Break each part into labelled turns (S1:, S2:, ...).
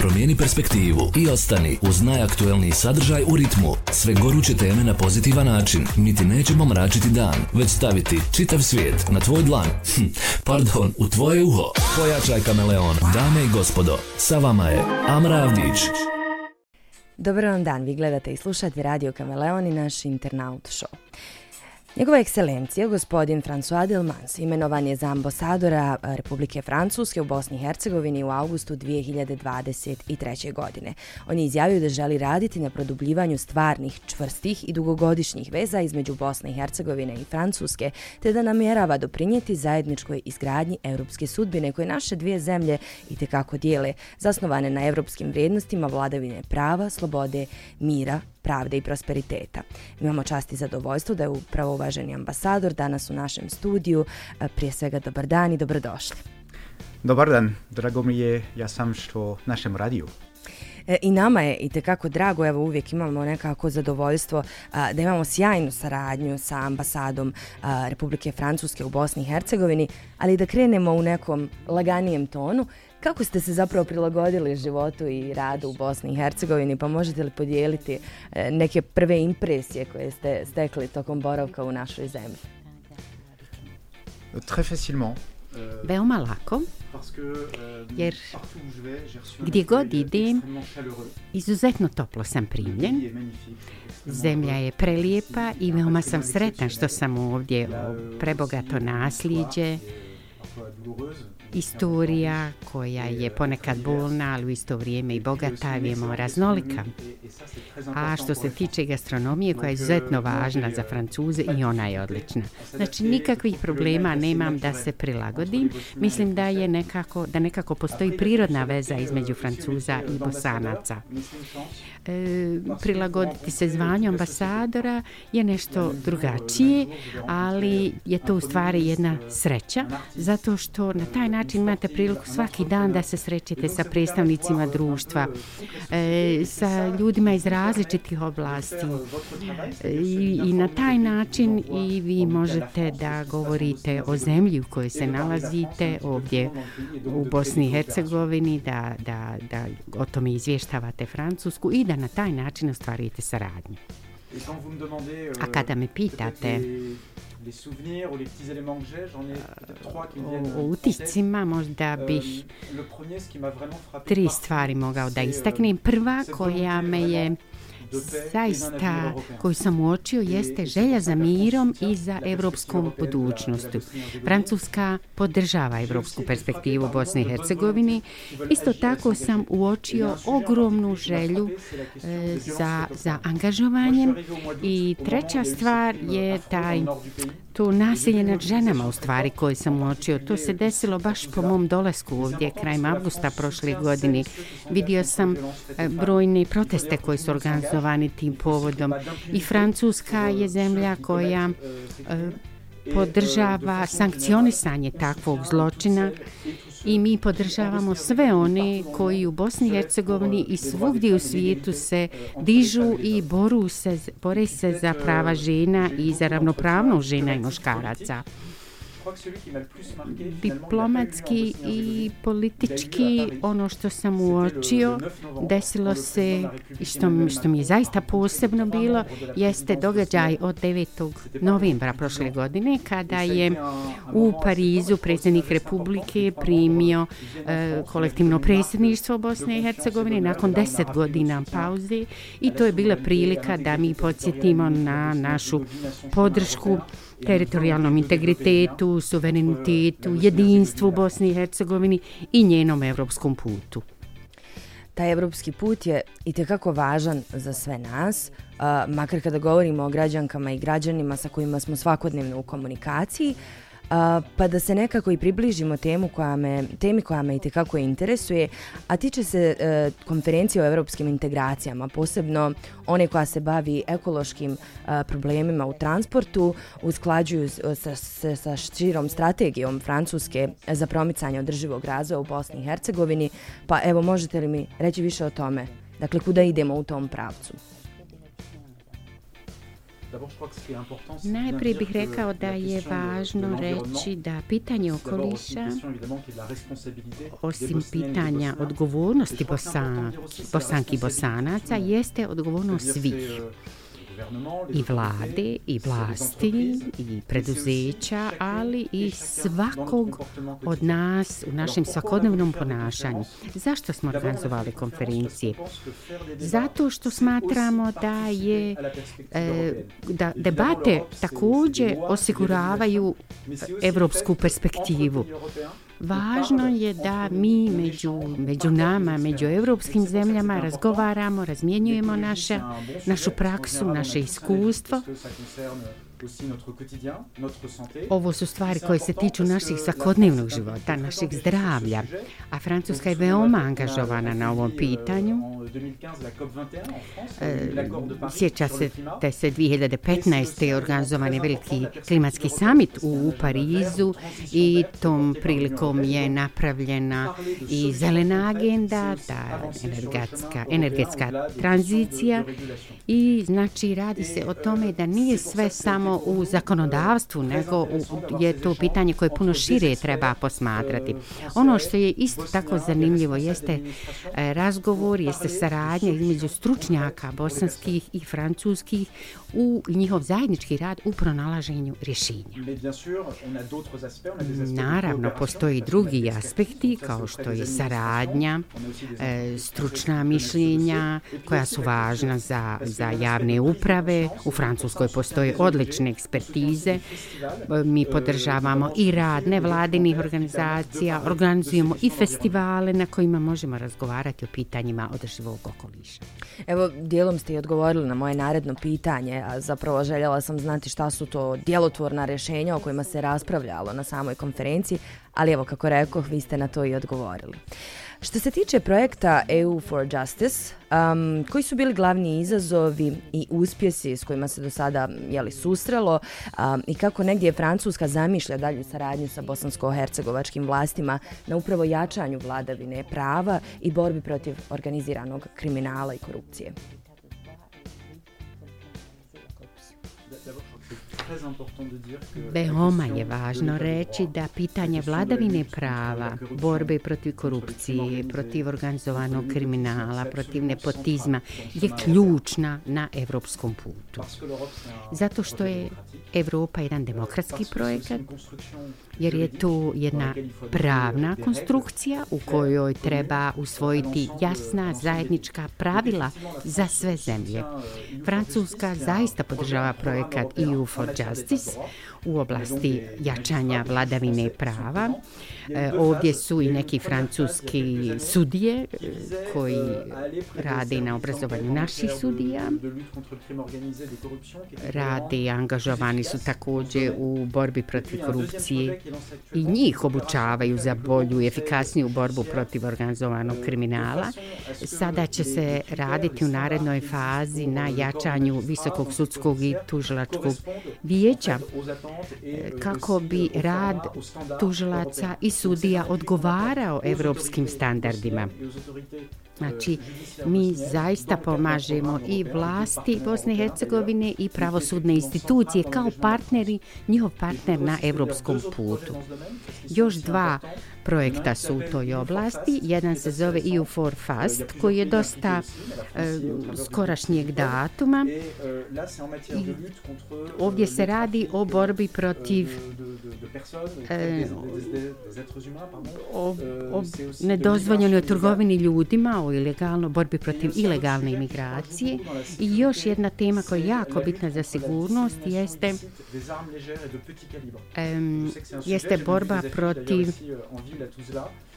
S1: Promijeni perspektivu i ostani uz najaktuelniji sadržaj u ritmu. Sve goruće teme na pozitivan način. Mi ti nećemo mračiti dan, već staviti čitav svijet na tvoj dlan. Hm, pardon, u tvoje uho. Pojačaj kameleon. Dame i gospodo, sa vama je Amra Avdić.
S2: Dobar vam dan, vi gledate i slušate Radio Kameleon i naš internaut show. Njegova ekscelencija, gospodin François Delmans, imenovan je za ambasadora Republike Francuske u Bosni i Hercegovini u augustu 2023. godine. On je izjavio da želi raditi na produbljivanju stvarnih, čvrstih i dugogodišnjih veza između Bosne i Hercegovine i Francuske, te da namjerava doprinijeti zajedničkoj izgradnji europske sudbine koje naše dvije zemlje i tekako dijele, zasnovane na evropskim vrijednostima vladavine prava, slobode, mira, pravde i prosperiteta. Imamo čast i zadovoljstvo da je upravo uvaženi ambasador danas u našem studiju. Prije svega dobar dan i dobrodošli.
S3: Dobar dan, drago mi je, ja sam što našem radiju.
S2: E, I nama je i tekako drago, evo uvijek imamo nekako zadovoljstvo a, da imamo sjajnu saradnju sa ambasadom a, Republike Francuske u Bosni i Hercegovini, ali da krenemo u nekom laganijem tonu. Kako ste se zapravo prilagodili životu i radu u Bosni i Hercegovini, pa možete li podijeliti e, neke prve impresije koje ste stekli tokom boravka u našoj zemlji?
S3: Très facilement.
S4: Veoma lako, jer gdje god idem, izuzetno toplo sam primljen. Zemlja je prelijepa i veoma sam sretan što sam ovdje prebogato nasljeđe istorija koja je ponekad bolna, ali u isto vrijeme i bogata, vijemo raznolika. A što se tiče gastronomije koja je izuzetno važna za Francuze i ona je odlična. Znači nikakvih problema nemam da se prilagodim. Mislim da je nekako, da nekako postoji prirodna veza između Francuza i Bosanaca. E, prilagoditi se zvanju ambasadora je nešto drugačije, ali je to u stvari jedna sreća, zato što na taj način imate priliku svaki dan da se srećete sa predstavnicima društva, e, sa ljudima iz različitih oblasti I, i na taj način i vi možete da govorite o zemlji u kojoj se nalazite ovdje u Bosni i Hercegovini, da, da, da o tome izvještavate Francusku i da na taj način ostvarujete saradnju. A kada me pitate les souvenirs ou les petits éléments que j'ai, j'en ai peut-être trois qui viennent. U utiscima možda bih tri stvari mogao da istaknem. Prva koja me je zaista koju sam uočio jeste želja za mirom i za evropskom budućnostu. Francuska podržava evropsku perspektivu Bosne i Hercegovini. Isto tako sam uočio ogromnu želju e, za, za angažovanjem. I treća stvar je taj to nasilje nad ženama u stvari koje sam uočio. To se desilo baš po mom dolesku ovdje krajem avgusta prošle godine. Vidio sam e, brojne proteste koji su organizovani tim povodom. I Francuska je zemlja koja e, podržava sankcionisanje takvog zločina i mi podržavamo sve one koji u Bosni i Hercegovini i svugdje u svijetu se dižu i boru se, bore se za prava žena i za ravnopravnost žena i muškaraca diplomatski i politički ono što sam uočio desilo se i što, što mi je zaista posebno bilo jeste događaj od 9. novembra prošle godine kada je u Parizu predsjednik Republike primio e, kolektivno predsjedništvo Bosne i Hercegovine nakon 10 godina pauze i to je bila prilika da mi podsjetimo na našu podršku teritorijalnom integritetu, suverenitetu, jedinstvu Bosni i Hercegovini i njenom evropskom putu.
S2: Taj evropski put je i tekako važan za sve nas, makar kada govorimo o građankama i građanima sa kojima smo svakodnevno u komunikaciji, pa da se nekako i približimo temu koja me, temi koja me i tekako interesuje, a tiče se e, konferencije o evropskim integracijama, posebno one koja se bavi ekološkim e, problemima u transportu, usklađuju sa, sa, sa širom strategijom Francuske za promicanje održivog razvoja u Bosni i Hercegovini, pa evo možete li mi reći više o tome? Dakle, kuda idemo u tom pravcu?
S4: Najprije bih rekao da je važno reći da pitanje okoliša, osim pitanja odgovornosti bosanki i bosanaca, jeste odgovornost svih i vlade i vlasti i preduzeća, ali i svakog od nas u našem svakodnevnom ponašanju. Zašto smo organizovali konferencije? Zato što smatramo da je e, da debate također osiguravaju evropsku perspektivu. Važno je da mi među, među nama, među evropskim zemljama razgovaramo, razmjenjujemo naše, našu praksu, naše iskustvo. Ovo su stvari koje se tiču naših svakodnevnog života, naših zdravlja, a Francuska je veoma angažovana na ovom pitanju. Sjeća se da se 2015. je organizovan je veliki klimatski summit u Parizu i tom prilikom je napravljena i zelena agenda, ta energetska, energetska tranzicija. i znači radi se o tome da nije sve samo samo u zakonodavstvu, nego je to pitanje koje puno šire treba posmatrati. Ono što je isto tako zanimljivo jeste e, razgovor, jeste saradnja između stručnjaka bosanskih i francuskih u njihov zajednički rad u pronalaženju rješenja. Naravno, postoji drugi aspekti kao što je saradnja, e, stručna mišljenja koja su važna za, za javne uprave. U Francuskoj postoje stručne ekspertize. Mi podržavamo i rad nevladinih organizacija, organizujemo i festivale na kojima možemo razgovarati o pitanjima održivog okoliša.
S2: Evo, dijelom ste i odgovorili na moje naredno pitanje, a zapravo željela sam znati šta su to djelotvorna rješenja o kojima se raspravljalo na samoj konferenciji, ali evo, kako rekoh, vi ste na to i odgovorili. Što se tiče projekta EU for Justice, um, koji su bili glavni izazovi i uspjesi s kojima se do sada jeli, susrelo um, i kako negdje Francuska zamišlja dalju saradnju sa bosansko-hercegovačkim vlastima na upravo jačanju vladavine prava i borbi protiv organiziranog kriminala i korupcije?
S4: Veoma je važno reći da pitanje vladavine prava, borbe protiv korupcije, protiv organizovanog kriminala, protiv nepotizma je ključna na evropskom putu. Zato što je Evropa jedan demokratski projekat, jer je to jedna pravna konstrukcija u kojoj treba usvojiti jasna zajednička pravila za sve zemlje. Francuska zaista podržava projekat EU for Justice u oblasti jačanja vladavine prava. E, ovdje su i neki francuski sudije e, koji rade na obrazovanju naših sudija. Rade i angažovani su također u borbi protiv korupcije i njih obučavaju za bolju i efikasniju borbu protiv organizovanog kriminala. Sada će se raditi u narednoj fazi na jačanju visokog sudskog i tužilačkog vijeća kako bi rad tužilaca i sudija odgovarao evropskim standardima. Znači, mi zaista pomažemo i vlasti Bosne i Hercegovine i pravosudne institucije kao partneri, njihov partner na evropskom putu. Još dva projekta su u toj oblasti. Jedan se zove EU for Fast, koji je dosta e, skorašnjeg datuma. I ovdje se radi o borbi protiv e, o, o nedozvoljenoj trgovini ljudima, o ilegalno, borbi protiv ilegalne imigracije. I još jedna tema koja je jako bitna za sigurnost jeste um, jeste borba protiv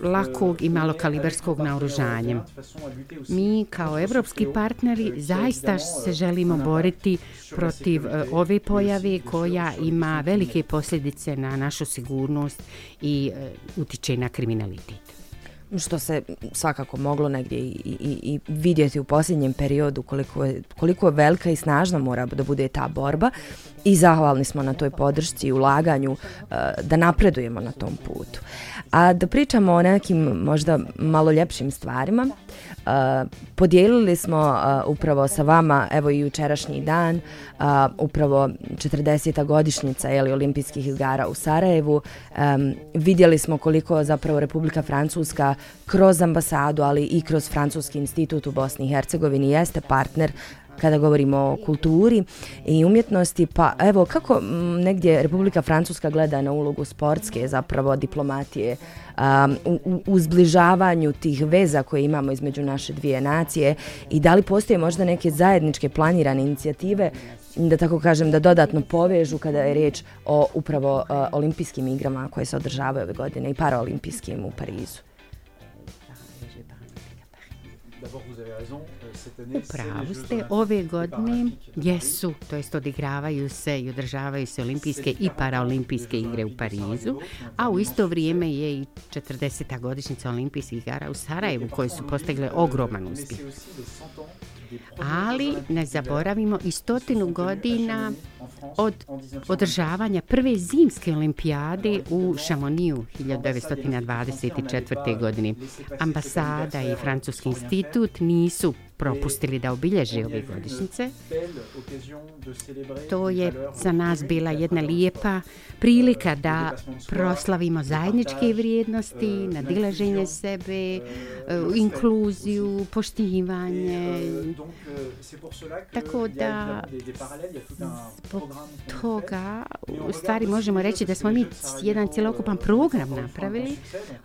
S4: lakog i malokaliberskog naoružanja. Mi kao evropski partneri zaista se želimo boriti protiv e, ove pojave koja ima velike posljedice na našu sigurnost i e, utiče na kriminalitet
S2: što se svakako moglo negdje i, i, i vidjeti u posljednjem periodu koliko je, koliko je velika i snažna mora da bude ta borba i zahvalni smo na toj podršci i ulaganju uh, da napredujemo na tom putu. A da pričamo o nekim možda malo ljepšim stvarima, uh, podijelili smo uh, upravo sa vama, evo i jučerašnji dan, upravo 40. godišnjica jeli, olimpijskih igara u Sarajevu. Um, vidjeli smo koliko zapravo Republika Francuska kroz ambasadu, ali i kroz Francuski institut u Bosni i Hercegovini jeste partner kada govorimo o kulturi i umjetnosti, pa evo kako negdje Republika Francuska gleda na ulogu sportske zapravo diplomatije um, u, u zbližavanju tih veza koje imamo između naše dvije nacije i da li postoje možda neke zajedničke planirane inicijative da tako kažem, da dodatno povežu kada je riječ o upravo uh, olimpijskim igrama koje se održavaju ove godine i paraolimpijskim u Parizu.
S4: U pravu ste, ove godine jesu, to jest odigravaju se i održavaju se olimpijske i paraolimpijske igre u Parizu, a u isto vrijeme je i 40. godišnjica olimpijskih igara u Sarajevu koje su postegle ogroman uspjeh. Ali ne zaboravimo i stotinu godina od održavanja prve zimske olimpijade u Šamoniju 1924. godine. Ambasada i Francuski institut nisu propustili da obilježi ove godišnjice. To je za nas bila jedna lijepa prilika da proslavimo zajedničke vrijednosti, nadilaženje sebe, e, inkluziju, poštivanje. Tako da zbog toga u stvari možemo reći da smo mi jedan cjelokupan program napravili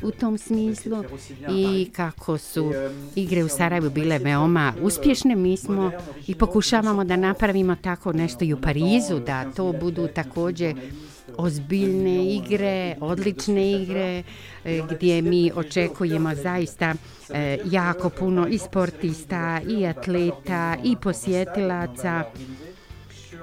S4: u tom smislu i kako su igre u Sarajevu bile veoma uspješne, mi smo i pokušavamo da napravimo tako nešto i u Parizu, da to budu također ozbiljne igre, odlične igre, e, gdje mi očekujemo zaista e, jako puno i sportista, i atleta, i posjetilaca.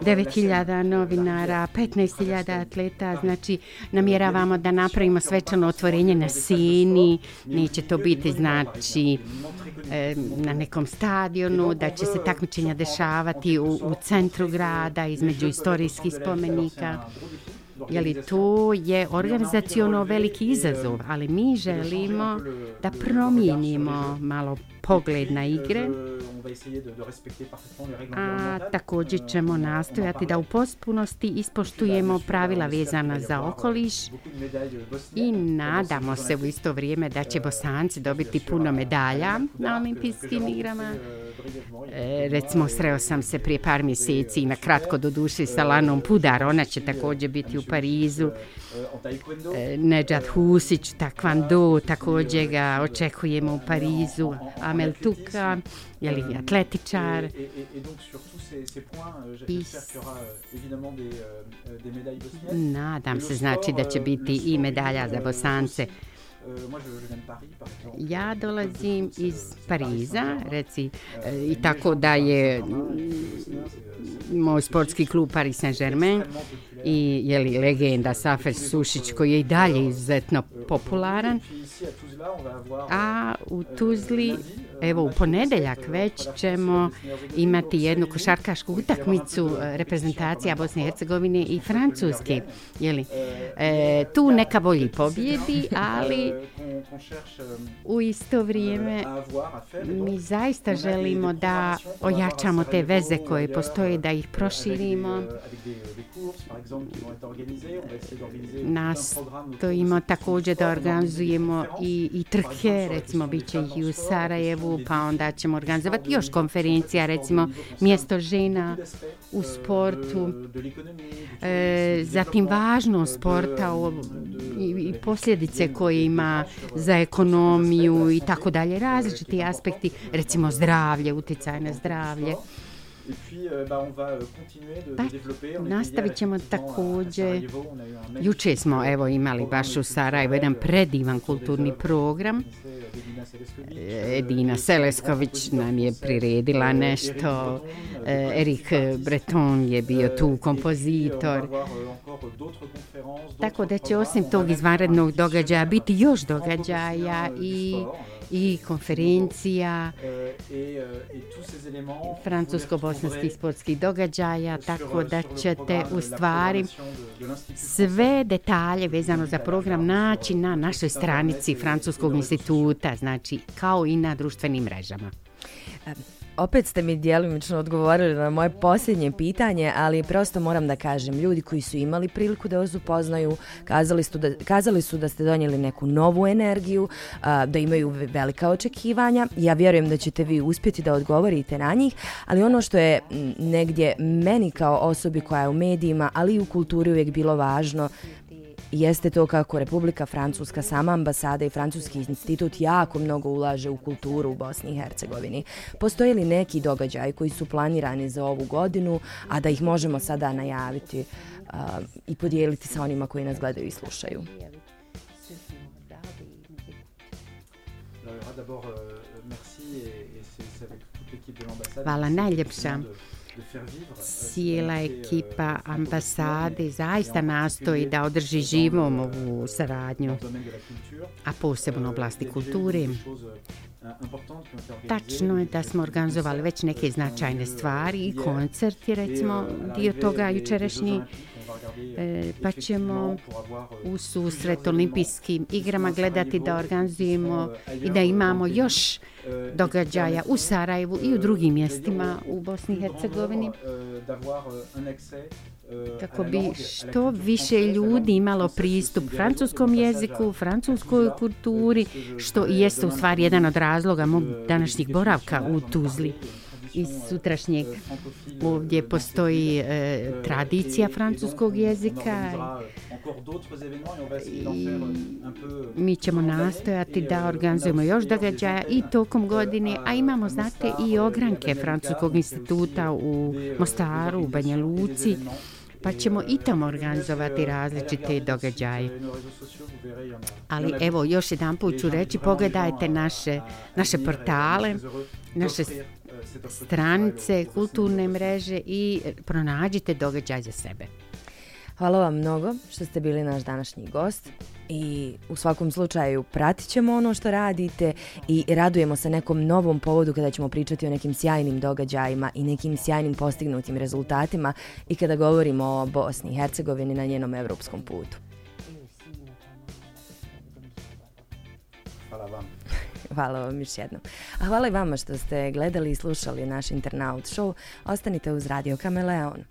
S4: 9000 novinara, 15000 atleta, znači namjeravamo da napravimo svečano otvorenje na Sini, neće to biti znači na nekom stadionu, da će se takmičenja dešavati u, u centru grada između istorijskih spomenika. Jeli, to je organizacijono veliki izazov, ali mi želimo da promijenimo malo pogled na igre. A također ćemo nastojati da u potpunosti ispoštujemo pravila vezana za okoliš i nadamo se u isto vrijeme da će bosanci dobiti puno medalja na olimpijskim igrama. E, recimo, sreo sam se prije par mjeseci na kratko do duše sa Lanom Pudar, ona će također biti u Parizu. E, Nedžad Husić, takvando, također ga očekujemo u Parizu. Amel Tuka, je li atletičar. I nadam se znači da će biti i medalja za Bosance. Ja dolazim iz Pariza, reci, i tako da je moj sportski klub Paris Saint-Germain. I je li legenda Safer Sušić koji je i dalje izuzetno popularan. A u Tuzli Evo, u ponedeljak već ćemo imati jednu košarkašku utakmicu e, reprezentacija Bosne i Hercegovine i Francuske. Jeli? E, tu neka bolji pobjedi, ali u isto vrijeme mi zaista želimo da ojačamo te veze koje postoje, da ih proširimo. Nas to također da organizujemo i, i trke, recimo bit će i u Sarajevu, pa onda ćemo organizovati još konferencija, recimo mjesto žena u sportu, e, zatim važnost sporta o, i, i posljedice koje ima za ekonomiju i tako dalje, različiti aspekti, recimo zdravlje, utjecaj na zdravlje. Euh, pa, nastavit ćemo također, juče smo evo imali baš u Sarajevo jedan predivan kulturni program, Edina Selesković nam je priredila nešto, e, Erik Breton je bio tu kompozitor. Tako da će osim tog izvanrednog događaja biti još događaja i i konferencija. Francusko-bosanskih sportskih događaja, tako da ćete u stvari sve detalje vezano za program naći na našoj stranici Francuskog instituta, znači kao i na društvenim mrežama
S2: opet ste mi djelimično odgovorili na moje posljednje pitanje, ali prosto moram da kažem, ljudi koji su imali priliku da vas upoznaju, kazali su da, kazali su da ste donijeli neku novu energiju, da imaju velika očekivanja. Ja vjerujem da ćete vi uspjeti da odgovorite na njih, ali ono što je negdje meni kao osobi koja je u medijima, ali i u kulturi uvijek bilo važno, jeste to kako Republika Francuska, sama ambasada i Francuski institut jako mnogo ulaže u kulturu u Bosni i Hercegovini. Postoje li neki događaj koji su planirani za ovu godinu, a da ih možemo sada najaviti uh, i podijeliti sa onima koji nas gledaju i slušaju?
S4: Hvala najljepša. cijela ekipa ambasade zaista nastoji da održi živom ovu saradnju, a posebno u oblasti kulture. Tačno je da smo organizovali već neke značajne stvari i koncerti, recimo, dio toga jučerašnji, e, pa ćemo u susret olimpijskim igrama gledati da organizujemo i da imamo još događaja u Sarajevu i u drugim mjestima u Bosni i Hercegovini. kako bi što više ljudi imalo pristup francuskom jeziku, francuskoj kulturi, što jeste u stvari jedan od razloga mog današnjih boravka u Tuzli iz sutrašnjeg. Ovdje postoji e, tradicija francuskog jezika i mi ćemo nastojati da organizujemo još događaja i tokom godine, a imamo, znate, i ogranke Francuskog instituta u Mostaru, u Banja Luci, pa ćemo i tamo organizovati različite događaje. Ali evo, još jedan put ću reći, pogledajte naše, naše portale, naše stranice, kulturne mreže i pronađite događaj za sebe.
S2: Hvala vam mnogo što ste bili naš današnji gost i u svakom slučaju pratit ćemo ono što radite i radujemo se nekom novom povodu kada ćemo pričati o nekim sjajnim događajima i nekim sjajnim postignutim rezultatima i kada govorimo o Bosni i Hercegovini na njenom evropskom putu. Hvala vam još jednom. A hvala i vama što ste gledali i slušali naš internaut show. Ostanite uz Radio Kameleon.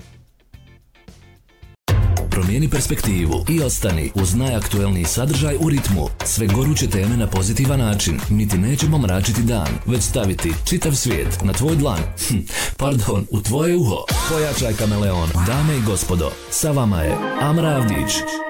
S1: Promijeni perspektivu i ostani uz najaktuelniji sadržaj u ritmu. Sve goruće teme na pozitivan način. Mi ti nećemo mračiti dan, već staviti čitav svijet na tvoj dlan. Hm, pardon, u tvoje uho. Pojačaj kameleon. Dame i gospodo, sa vama je Amra Avdić.